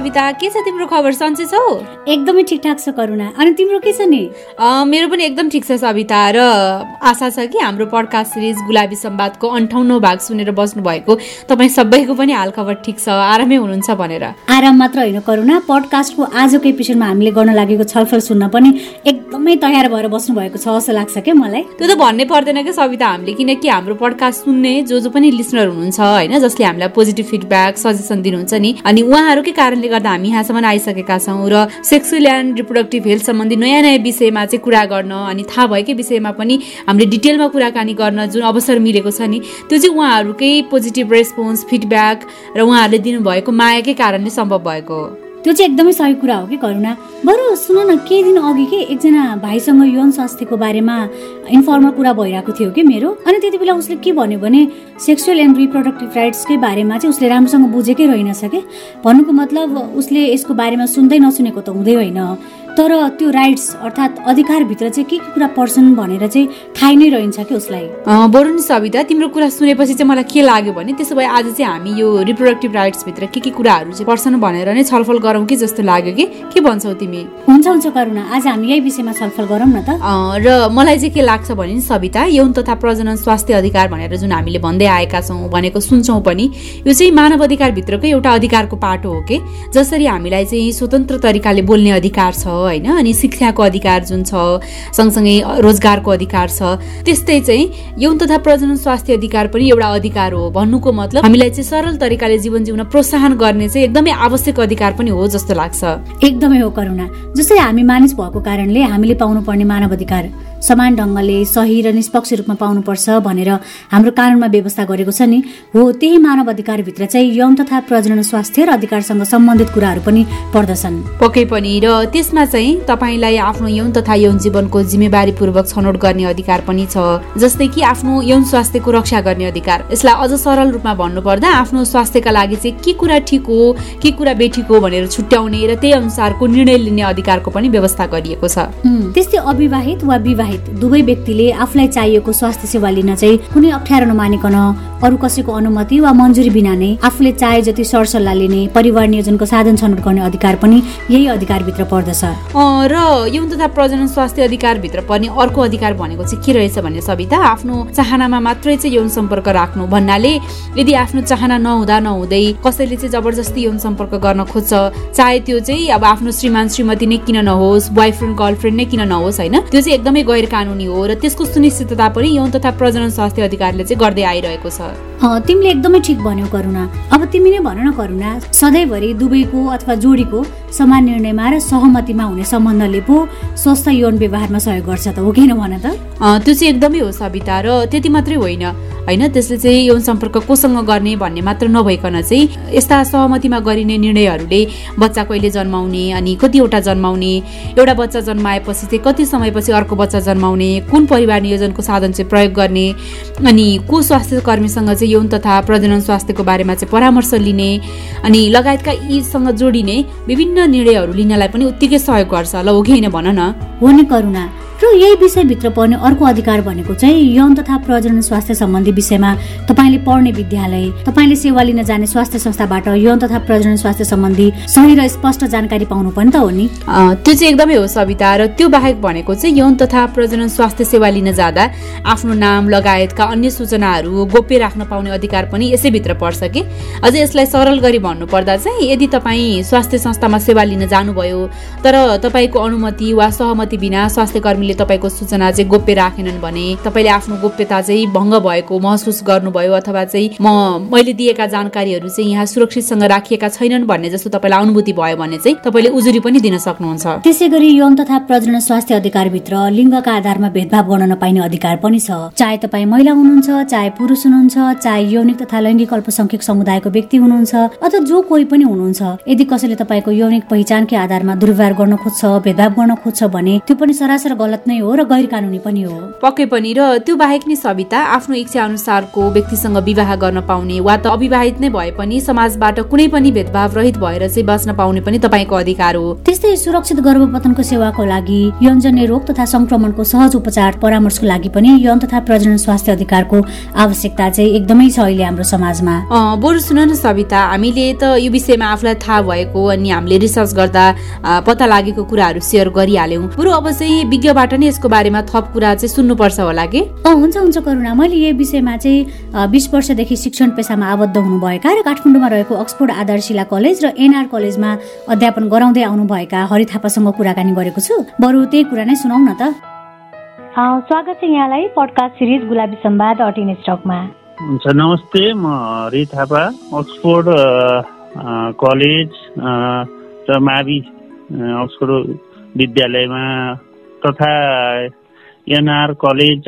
सविता के छ तिम्रो खबर? सन्चै छौ? एकदमै ठिकठाक छ करुणा। अनि तिम्रो के छ नि? मेरो पनि एकदम ठिक छ सविता र आशा छ कि हाम्रो पडकास्ट सिरिज गुलाबी सम्वादको अन्ठाउन्नौ भाग सुनेर बस्नु भएको तपाईँ सबैको पनि हालखबर ठिक छ आरामै हुनुहुन्छ भनेर। आराम मात्र होइन करुणा। पडकास्टको आजको एपिसोडमा हामीले गर्न लागेको छलफल सुन्न पनि एकदमै तयार भएर बस्नु भएको छ जस्तो लाग्छ क्या मलाई। त्यो त भन्नै पर्दैन क्या सविता हामीले। किनकि हाम्रो पडकास्ट सुन्ने जो जो पनि लिसनर हुनुहुन्छ होइन जसले हामीलाई पोजिटिभ फिडब्याक सजेसन दिनुहुन्छ नि अनि उहाँहरूकै कारणले गर्दा हामी यहाँसम्म आइसकेका छौँ र सेक्सुअल एन्ड रिप्रोडक्टिभ हेल्थ सम्बन्धी नयाँ नयाँ विषयमा चाहिँ कुरा गर्न अनि थाहा भएकै विषयमा पनि हामीले डिटेलमा कुराकानी गर्न जुन अवसर मिलेको छ नि त्यो चाहिँ उहाँहरूकै पोजिटिभ रेस्पोन्स फिडब्याक र उहाँहरूले दिनुभएको मायाकै कारणले सम्भव भएको हो। त्यो चाहिँ एकदमै सही कुरा हो कि करुणा? बरु सुन न केही दिन अघि के एकजना भाइसँग यौन स्वास्थ्यको बारेमा इन्फर्मल कुरा भइरहेको थियो कि मेरो? अनि त्यति बेला उसले के भन्यो भने सेक्सुअल एन्ड रिप्रोडक्टिभ राइट्सकै बारेमा चाहिँ उसले राम्रोसँग बुझेकै रहेनछ कि? भन्नुको मतलब उसले यसको बारेमा सुन्दै नसुनेको त हुँदै होइन। तर त्यो राइट्स अर्थात् अधिकारभित्र चाहिँ के के कुरा पर्छन् भनेर चाहिँ थाहै नै रहन्छ कि उसलाई? बरु नि सविता तिम्रो कुरा सुनेपछि चाहिँ मलाई के लाग्यो भने त्यसो भए आज चाहिँ हामी यो रिप्रोडक्टिभ राइट्सभित्र के के कुराहरू चाहिँ पर्छन् भनेर नै छलफल गरौँ कि जस्तो लाग्यो कि? के भन्छौ तिमी? हुन्छ हुन्छ करुणा। आज हामी यही विषयमा छलफल गरौँ न त। र मलाई चाहिँ के लाग्छ भने नि सविता यौन तथा प्रजनन स्वास्थ्य अधिकार भनेर जुन हामीले भन्दै आएका छौँ भनेको सुन्छौँ पनि यो चाहिँ मानव अधिकारभित्रको एउटा अधिकारको पाटो हो कि? जसरी हामीलाई चाहिँ स्वतन्त्र तरिकाले बोल्ने अधिकार छ होइन? अनि शिक्षाको अधिकार जुन छ सँगसँगै रोजगारको अधिकार छ त्यस्तै चाहिँ यौन तथा प्रजनन स्वास्थ्य अधिकार पनि एउटा अधिकार हो भन्नुको मतलब हामीलाई चाहिँ सरल तरिकाले जीवन जिउन प्रोत्साहन गर्ने चाहिँ एकदमै आवश्यक अधिकार पनि हो जस्तो लाग्छ। एकदमै हो करुणा। जस्तै हामी मानिस भएको कारणले हामीले पाउनु पर्ने मानव अधिकार। समान ढङ्गले सही र निष्पक्ष रूपमा पाउनुपर्छ भनेर हाम्रो कानुनमा व्यवस्था गरेको छ नि। हो त्यही मानव अधिकारभित्र चाहिँ यौन तथा प्रजनन स्वास्थ्य र अधिकारसँग सम्बन्धित कुराहरू पनि पर्दछन्। पक्कै पनि र त्यसमा चाहिँ तपाईँलाई आफ्नो यौन तथा यौन जीवनको जिम्मेवारी पूर्वक छनौट गर्ने अधिकार पनि छ जस्तै कि आफ्नो यौन स्वास्थ्यको रक्षा गर्ने अधिकार। यसलाई अझ सरल रूपमा भन्नुपर्दा आफ्नो स्वास्थ्यका लागि चाहिँ के कुरा ठिक हो के कुरा बेठिक हो भनेर छुट्याउने र त्यही अनुसारको निर्णय लिने अधिकारको पनि व्यवस्था गरिएको छ। त्यस्तै अविवाहित वा विवाहित बाहेक दुवै व्यक्तिले आफूलाई चाहिएको स्वास्थ्य सेवा लिन चाहिँ कुनै अप्ठ्यारो नमानिकन अरू कसैको अनुमति वा मन्जुरी बिना नै आफूले चाहे जति सरसल्लाह लिने परिवार नियोजनको साधन छनौट गर्ने अधिकार पनि यही अधिकारभित्र पर्दछ। र यौन तथा प्रजनन स्वास्थ्य अधिकारभित्र पर्ने अर्को अधिकार भनेको चाहिँ के रहेछ भने सविता आफ्नो चाहनामा मात्रै चाहिँ यौन सम्पर्क राख्नु भन्नाले यदि आफ्नो चाहना नहुँदा नहुँदै कसैले चाहिँ जबरजस्ती यौन सम्पर्क गर्न खोज्छ चाहे त्यो चाहिँ अब आफ्नो श्रीमान श्रीमती नै किन नहोस् बोयफ्रेन्ड गर्लफ्रेन्ड नै किन नहोस् होइन त्यो चाहिँ एकदमै कानुनी हो र त्यसको सुनिश्चितता पनि यौन तथा प्रजनन स्वास्थ्य अधिकारले चाहिँ गर्दै आइरहेको छ। तिमीले एकदमै ठिक भन्यौ करुणा। अब तिमी नै भन न करुणा सधैँभरि दुवैको अथवा जोडीको समान निर्णयमा र सहमतिमा हुने सम्बन्धले पो स्वस्थ यौन व्यवहारमा सहयोग गर्छ त हो किन भन त? त्यो चाहिँ एकदमै हो सविता र त्यति मात्रै होइन। होइन त्यसले चाहिँ यौन सम्पर्क कोसँग गर्ने भन्ने मात्र नभइकन चाहिँ यस्ता सहमतिमा गरिने निर्णयहरूले बच्चा कहिले जन्माउने अनि कतिवटा जन्माउने एउटा बच्चा जन्माएपछि चाहिँ कति समयपछि अर्को बच्चा जन्माउने कुन परिवार नियोजनको साधन चाहिँ प्रयोग गर्ने अनि को स्वास्थ्य कर्मीसँग चाहिँ यौन तथा प्रजनन स्वास्थ्यको बारेमा चाहिँ परामर्श लिने अनि लगायतका यीसँग जोडिने विभिन्न निर्णयहरू लिनलाई पनि उत्तिकै सहयोग गर्छ। ल हो कि होइन भन न। हो नि करुणा। र यही विषयभित्र पर्ने अर्को अधिकार भनेको चाहिँ यौन तथा प्रजनन स्वास्थ्य सम्बन्धी विषयमा तपाईँले पढ्ने विद्यालय तपाईँले सेवा लिन जाने स्वास्थ्य संस्थाबाट यौन तथा प्रजनन स्वास्थ्य सम्बन्धी सही र स्पष्ट जानकारी पाउनु पनि त हो नि? त्यो चाहिँ एकदमै हो सविता र त्यो बाहेक भनेको चाहिँ यौन तथा प्रजनन स्वास्थ्य सेवा लिन जाँदा आफ्नो नाम लगायतका अन्य सूचनाहरू गोप्य राख्न पाउने अधिकार पनि यसैभित्र पर्छ कि? अझै यसलाई सरल गरी भन्नुपर्दा चाहिँ यदि तपाईँ स्वास्थ्य संस्थामा सेवा लिन जानुभयो तर तपाईँको अनुमति वा सहमति बिना स्वास्थ्य कर्मीले उनीहरूले तपाईँको सूचना चाहिँ गोप्य राखेनन् भने तपाईँले आफ्नो गोप्यता चाहिँ भङ्ग भएको महसुस गर्नुभयो अथवा चाहिँ म मैले दिएका जानकारीहरू चाहिँ यहाँ सुरक्षितसँग राखिएका छैनन् भन्ने जस्तो तपाईँलाई अनुभूति भयो भने चाहिँ तपाईँले उजुरी पनि दिन सक्नुहुन्छ। त्यसै गरी यौन तथा प्रजन स्वास्थ्य अधिकारभित्र लिङ्गका आधारमा भेदभाव गर्न नपाइने अधिकार पनि छ। चाहे तपाईँ महिला हुनुहुन्छ चाहे पुरुष हुनुहुन्छ चाहे यौनिक तथा लैङ्गिक अल्पसंख्यक समुदायको व्यक्ति हुनुहुन्छ अथवा जो कोही पनि हुनुहुन्छ यदि कसैले तपाईँको यौनिक पहिचानकै आधारमा दुर्व्यवहार गर्न खोज्छ भेदभाव गर्न खोज्छ भने त्यो पनि सरासर गलत गलत नै हो र गैर कानुनी पनि हो। पक्कै पनि र त्यो बाहेक नै सविता आफ्नो इच्छा अनुसारको व्यक्तिसँग विवाह गर्न पाउने वा त अविवाहित नै भए पनि समाजबाट कुनै पनि भेदभाव रहित भएर चाहिँ बस्न पाउने पनि तपाईँको अधिकार हो। त्यस्तै सुरक्षित गर्भपतनको सेवाको लागि यौनजन्य रोग तथा संक्रमणको सहज उपचार परामर्शको लागि पनि यौन तथा प्रजनन स्वास्थ्य अधिकारको आवश्यकता चाहिँ एकदमै छ अहिले हाम्रो समाजमा। बरु सुन न सविता हामीले त यो विषयमा आफूलाई थाहा भएको अनि हामीले रिसर्च गर्दा पत्ता लागेको कुराहरू सेयर गरिहाल्यौँ। बरु अब चाहिँ विज्ञबाट नै यसको बारेमा थप कुरा चाहिँ सुन्नुपर्छ होला कि? हुन्छ हुन्छ करुणा। मैले यो विषयमा चाहिँ बिस वर्षदेखि शिक्षण पेसामा आबद्ध हुनुभएका र काठमाडौँमा रहेको अक्सफोर्ड आधारशिला कलेज र एनआर कलेजमा अध्यापन गराउँदै आउनुभएका हरि थापासँग कुराकानी गरेको छु। बरु त्यही कुरा नै सुनाउ न त स्वागत छ यहाँलाई पडकास्ट सिरिज गुलाबी सम्वाद अटिन स्टकमा। हुन्छ नमस्ते। म हरि थापा अक्सफोर्ड कलेज र मावि अक्सफोर्ड विद्यालयमा तथा एनआर कलेज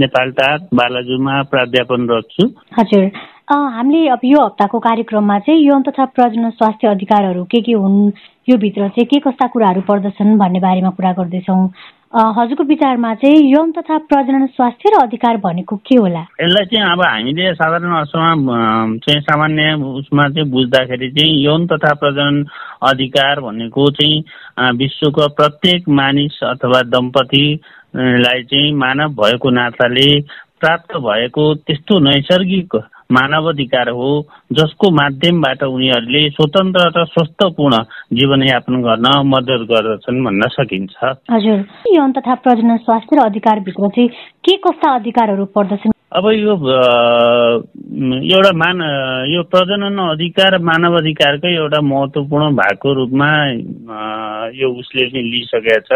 नेपालटार बालाजुमा प्राध्यापनरत छु हजुर। हामीले अब यो हप्ताको कार्यक्रममा चाहिँ यौन तथा प्रजन स्वास्थ्य अधिकारहरू के के हुन् यो भित्र चाहिँ के कस्ता कुराहरू पर्दछन् भन्ने बारेमा कुरा गर्दैछौँ। हजुरको विचारमा चाहिँ यौन तथा प्रजनन स्वास्थ्य र अधिकार भनेको के होला? यसलाई चाहिँ अब हामीले साधारण अर्थमा चाहिँ सामान्य उसमा चाहिँ बुझ्दाखेरि चाहिँ यौन तथा प्रजनन अधिकार भनेको चाहिँ विश्वको प्रत्येक मानिस अथवा दम्पतिलाई चाहिँ मानव भएको नाताले प्राप्त भएको त्यस्तो नैसर्गिक मानव अधिकार हो जसको माध्यमबाट उनीहरूले स्वतन्त्र र स्वस्थपूर्ण जीवनयापन गर्न मद्दत गर्दछन् भन्न सकिन्छ। हजुर। यौन तथा प्रजनन स्वास्थ्य र अधिकारभित्र चाहिँ के कस्ता अधिकारहरू पर्दछन्? अब यो एउटा मान यो प्रजनन अधिकार मानव अधिकारकै एउटा महत्त्वपूर्ण भागको रूपमा यो उसले चाहिँ लिइसकेको छ।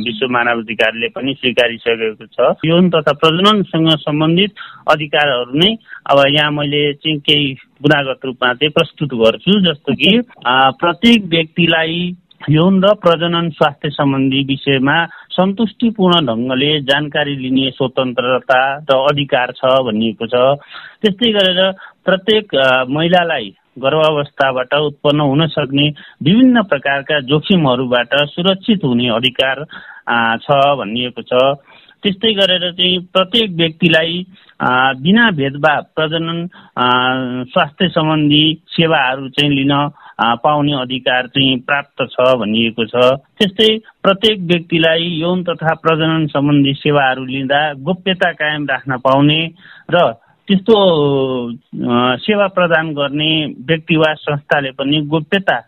विश्व मानव अधिकारले पनि स्वीकारिसकेको छ। यौन तथा प्रजननसँग सम्बन्धित अधिकारहरू नै अब यहाँ मैले चाहिँ केही गुणागत रूपमा चाहिँ प्रस्तुत गर्छु जस्तो कि प्रत्येक व्यक्तिलाई यौन र प्रजनन स्वास्थ्य सम्बन्धी विषयमा सन्तुष्टिपूर्ण ढङ्गले जानकारी लिने स्वतन्त्रता र अधिकार छ भनिएको छ। त्यस्तै गरेर प्रत्येक महिलालाई गर्भावस्थाबाट उत्पन्न हुन सक्ने विभिन्न प्रकारका जोखिमहरूबाट सुरक्षित हुने अधिकार छ भनिएको छ। त्यस्तै गरेर चाहिँ प्रत्येक व्यक्तिलाई बिना भेदभाव प्रजनन स्वास्थ्य सम्बन्धी सेवाहरू चाहिँ लिन पाउने अधिकार चाहिँ प्राप्त छ भनिएको छ। त्यस्तै प्रत्येक व्यक्तिलाई यौन तथा प्रजनन सम्बन्धी सेवाहरू लिँदा गोप्यता कायम राख्न पाउने र त्यस्तो सेवा प्रदान गर्ने व्यक्ति वा संस्थाले पनि गोप्यता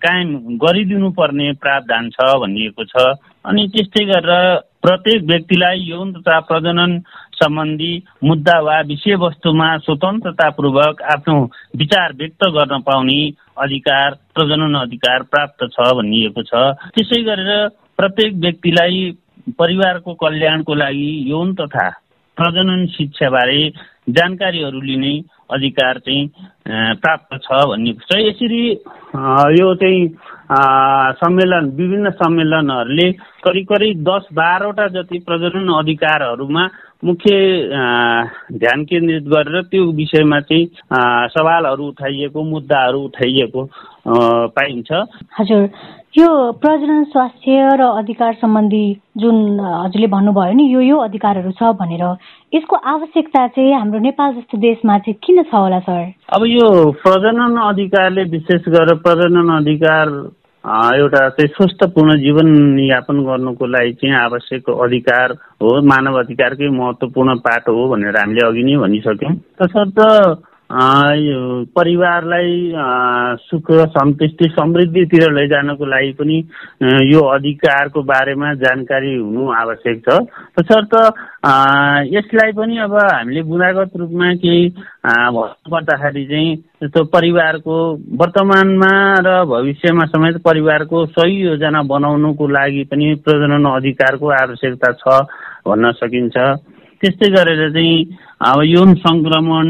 कायम गरिदिनु पर्ने प्रावधान छ भनिएको छ। अनि त्यस्तै गरेर प्रत्येक व्यक्तिलाई यौन तथा प्रजनन सम्बन्धी मुद्दा वा विषयवस्तुमा स्वतन्त्रतापूर्वक आफ्नो विचार व्यक्त गर्न पाउने अधिकार प्रजनन अधिकार प्राप्त छ भनिएको छ। त्यसै गरेर प्रत्येक व्यक्तिलाई परिवारको कल्याणको लागि यौन तथा प्रजनन शिक्षाबारे जानकारीहरू लिने अधिकार चाहिँ प्राप्त छ भनिएको छ। यसरी यो चाहिँ सम्मेलन विभिन्न सम्मेलनहरूले करिब करिब दस बाह्रवटा जति प्रजनन अधिकारहरूमा मुख्य ध्यान केन्द्रित गरेर त्यो विषयमा चाहिँ सवालहरू उठाइएको मुद्दाहरू उठाइएको पाइन्छ। हजुर यो प्रजनन स्वास्थ्य र अधिकार सम्बन्धी जुन हजुरले भन्नुभयो नि यो यो अधिकारहरू छ भनेर यसको आवश्यकता चाहिँ हाम्रो नेपाल जस्तो देशमा चाहिँ किन छ होला सर? अब यो प्रजनन अधिकारले विशेष गरेर प्रजनन अधिकार एउटा चाहिँ स्वस्थपूर्ण जीवनयापन गर्नुको लागि चाहिँ आवश्यक अधिकार हो मानव अधिकारकै महत्त्वपूर्ण पाठ हो भनेर हामीले अघि नै भनिसक्यौँ। तसर्थ परिवारलाई सुख सन्तुष्टि समृद्धितिर लैजानको लागि पनि यो अधिकारको बारेमा जानकारी हुनु आवश्यक छ। तसर्थ यसलाई पनि अब हामीले गुणागत रूपमा केही भन्नुपर्दाखेरि चाहिँ जस्तो परिवारको वर्तमानमा र भविष्यमा समेत परिवारको सही योजना बनाउनुको लागि पनि प्रजनन अधिकारको आवश्यकता छ भन्न सकिन्छ। त्यस्तै गरेर चाहिँ अब यौन सङ्क्रमण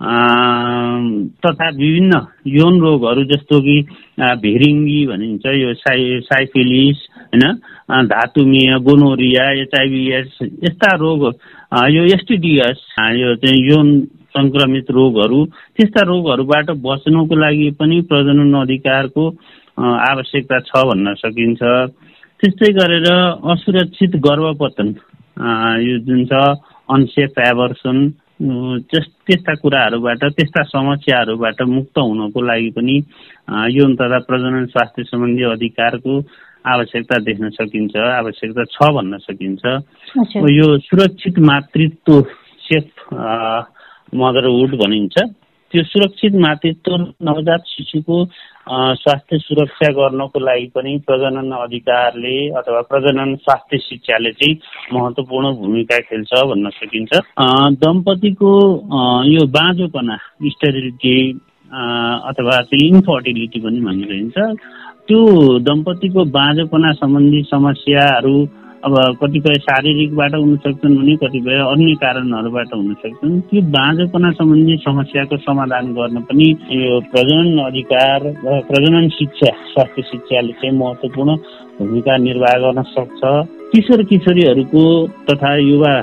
तथा विभिन्न यौन रोगहरू जस्तो कि भिरिङ्गी भनिन्छ यो साइ साइफिलिस होइन धातुमीय गोनोरिया एचआइभिएस यस्ता रोग यो एसटिडिएस यो चाहिँ यौन सङ्क्रमित रोगहरू त्यस्ता रोगहरूबाट बच्नुको लागि पनि प्रजनन अधिकारको आवश्यकता छ भन्न सकिन्छ। त्यस्तै गरेर असुरक्षित गर्भपतन यो जुन छ अनसेफ एभर्सन त्यस्ता कुराहरूबाट त्यस्ता समस्याहरूबाट मुक्त हुनको लागि पनि यौन तथा प्रजनन स्वास्थ्य सम्बन्धी अधिकारको आवश्यकता देख्न सकिन्छ आवश्यकता छ भन्न सकिन्छ। यो सुरक्षित मातृत्व सेफ मदरहुड भनिन्छ। त्यो सुरक्षित मातृत्व नवजात शिशुको स्वास्थ्य सुरक्षा गर्नको लागि पनि प्रजनन अधिकारले अथवा प्रजनन स्वास्थ्य शिक्षाले चाहिँ महत्त्वपूर्ण भूमिका खेल्छ भन्न सकिन्छ। दम्पतिको यो बाँझोपना स्टेरिलिटी अथवा चाहिँ इन्फर्टिलिटी पनि भनिरहन्छ त्यो दम्पतिको बाँझोपना सम्बन्धी समस्याहरू अब कतिपय शारीरिकबाट हुन सक्छन् भने कतिपय अन्य कारणहरूबाट हुन सक्छन्। त्यो बाँझोपना सम्बन्धी समस्याको समाधान गर्न पनि यो प्रजनन अधिकार र प्रजनन शिक्षा स्वास्थ्य शिक्षाले चाहिँ महत्त्वपूर्ण भूमिका निर्वाह गर्न सक्छ। किशोर किशोरीहरूको तथा युवा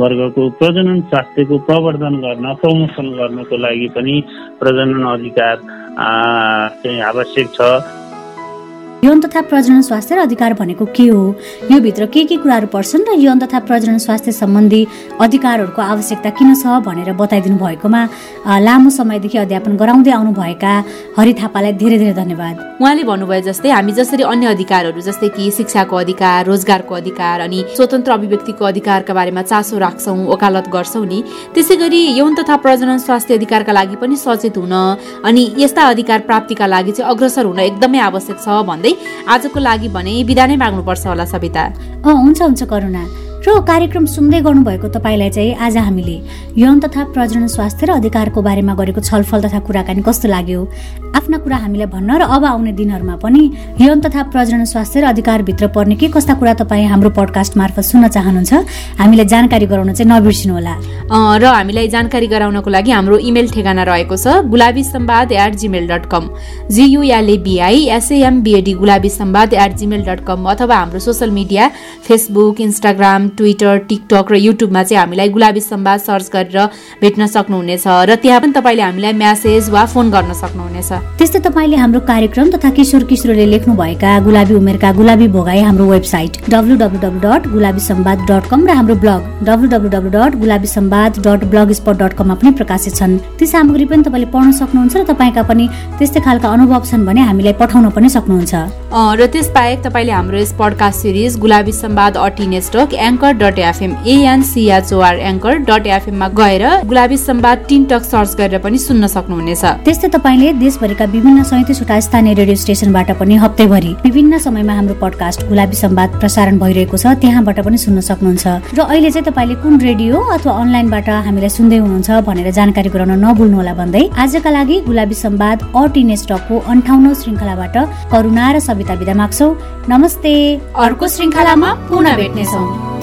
वर्गको प्रजनन स्वास्थ्यको प्रवर्धन गर्न प्रमोसन गर्नको लागि पनि प्रजनन अधिकार चाहिँ आवश्यक छ। यौन तथा प्रजनन स्वास्थ्य र अधिकार भनेको के हो? यो भित्र के के कुराहरू पर्छन् र यौन तथा प्रजनन स्वास्थ्य सम्बन्धी अधिकारहरूको आवश्यकता किन छ भनेर बताइदिनु भएकोमा लामो समयदेखि अध्यापन गराउँदै आउनुभएका हरि थापालाई धेरै धेरै धन्यवाद। उहाँले भन्नुभयो जस्तै हामी जसरी अन्य अधिकारहरू जस्तै कि शिक्षाको अधिकार रोजगारको अधिकार अनि स्वतन्त्र अभिव्यक्तिको अधिकारका बारेमा चासो राख्छौँ वकालत गर्छौँ नि त्यसै गरी यौन तथा प्रजनन स्वास्थ्य अधिकारका लागि पनि सचेत हुन अनि यस्ता अधिकार प्राप्तिका लागि चाहिँ अग्रसर हुन एकदमै आवश्यक छ भन्दै आजको लागि भने बिदा नै माग्नुपर्छ होला सविता। हुन्छ हुन्छ करुणा। र कार्यक्रम सुन्दै गर्नुभएको तपाईँलाई चाहिँ आज हामीले यौन तथा प्रजनन स्वास्थ्य र अधिकारको बारेमा गरेको छलफल तथा कुराकानी कस्तो लाग्यो? आफ्ना कुरा हामीलाई भन्न र अब आउने दिनहरूमा पनि यौन तथा प्रजनन स्वास्थ्य र अधिकारभित्र पर्ने के कस्ता कुरा तपाईँ हाम्रो पडकास्ट मार्फत सुन्न चाहनुहुन्छ हामीलाई जानकारी गराउन चाहिँ नबिर्सिनु होला र हामीलाई जानकारी गराउनको लागि हाम्रो इमेल ठेगाना रहेको छ Gulabi Sambad at Gmail dot com G U L A B I S A M B A D Gulabi Sambad at Gmail dot com अथवा हाम्रो social media Facebook Instagram Twitter TikTok र युट्युबमा चाहिँ हामीलाई गुलाबी सम्वाद search गरेर भेट्न सक्नुहुनेछ र त्यहाँ पनि तपाईँले हामीलाई म्यासेज वा फोन गर्न सक्नुहुनेछ। त्यस्तै तपाईँले हाम्रो कार्यक्रम तथा किशोर किशोरले लेख्नुभएका गुलाबी उमेरका गुलाबी भोगाई हाम्रो website W W W dot Gulabi Sambad dot com र हाम्रो blog W W W dot Gulabi Sambad dot blogspot dot कममा पनि प्रकाशित छन्। ती सामग्री पनि तपाईँले पढ्न सक्नुहुन्छ र तपाईँका पनि त्यस्तै खालका अनुभव छन् भने हामीलाई पठाउन पनि सक्नुहुन्छ। र त्यसबाहेक तपाईँले हाम्रो यस पडकास्ट सिरिज गुलाबी सम्वाद अटिने stock anchor dot FM A N C H O R anchor dot एफएममा गएर Gulabi Sambad teen talk search गरेर पनि सुन्न सक्नुहुनेछ। त्यस्तै तपाईँले देशभरिका विभिन्न सैतिसवटा स्थानीय रेडियो स्टेसनबाट पनि हप्तैभरि विभिन्न समयमा हाम्रो पडकास्ट गुलाबी सम्वाद प्रसारण भइरहेको छ त्यहाँबाट पनि सुन्न सक्नुहुन्छ। र अहिले चाहिँ तपाईँले कुन रेडियो अथवा अनलाइनबाट हामीलाई सुन्दै हुनुहुन्छ भनेर जानकारी गराउन नभुल्नुहोला भन्दै आजका लागि गुलाबी सम्वाद अटिने स्टकको अन्ठाउनौ श्रृङ्खलाबाट करुणा र सविता विदा माग्छौ। नमस्ते। अर्को श्रृङ्खलामा पुनः भेट्नेछौँ।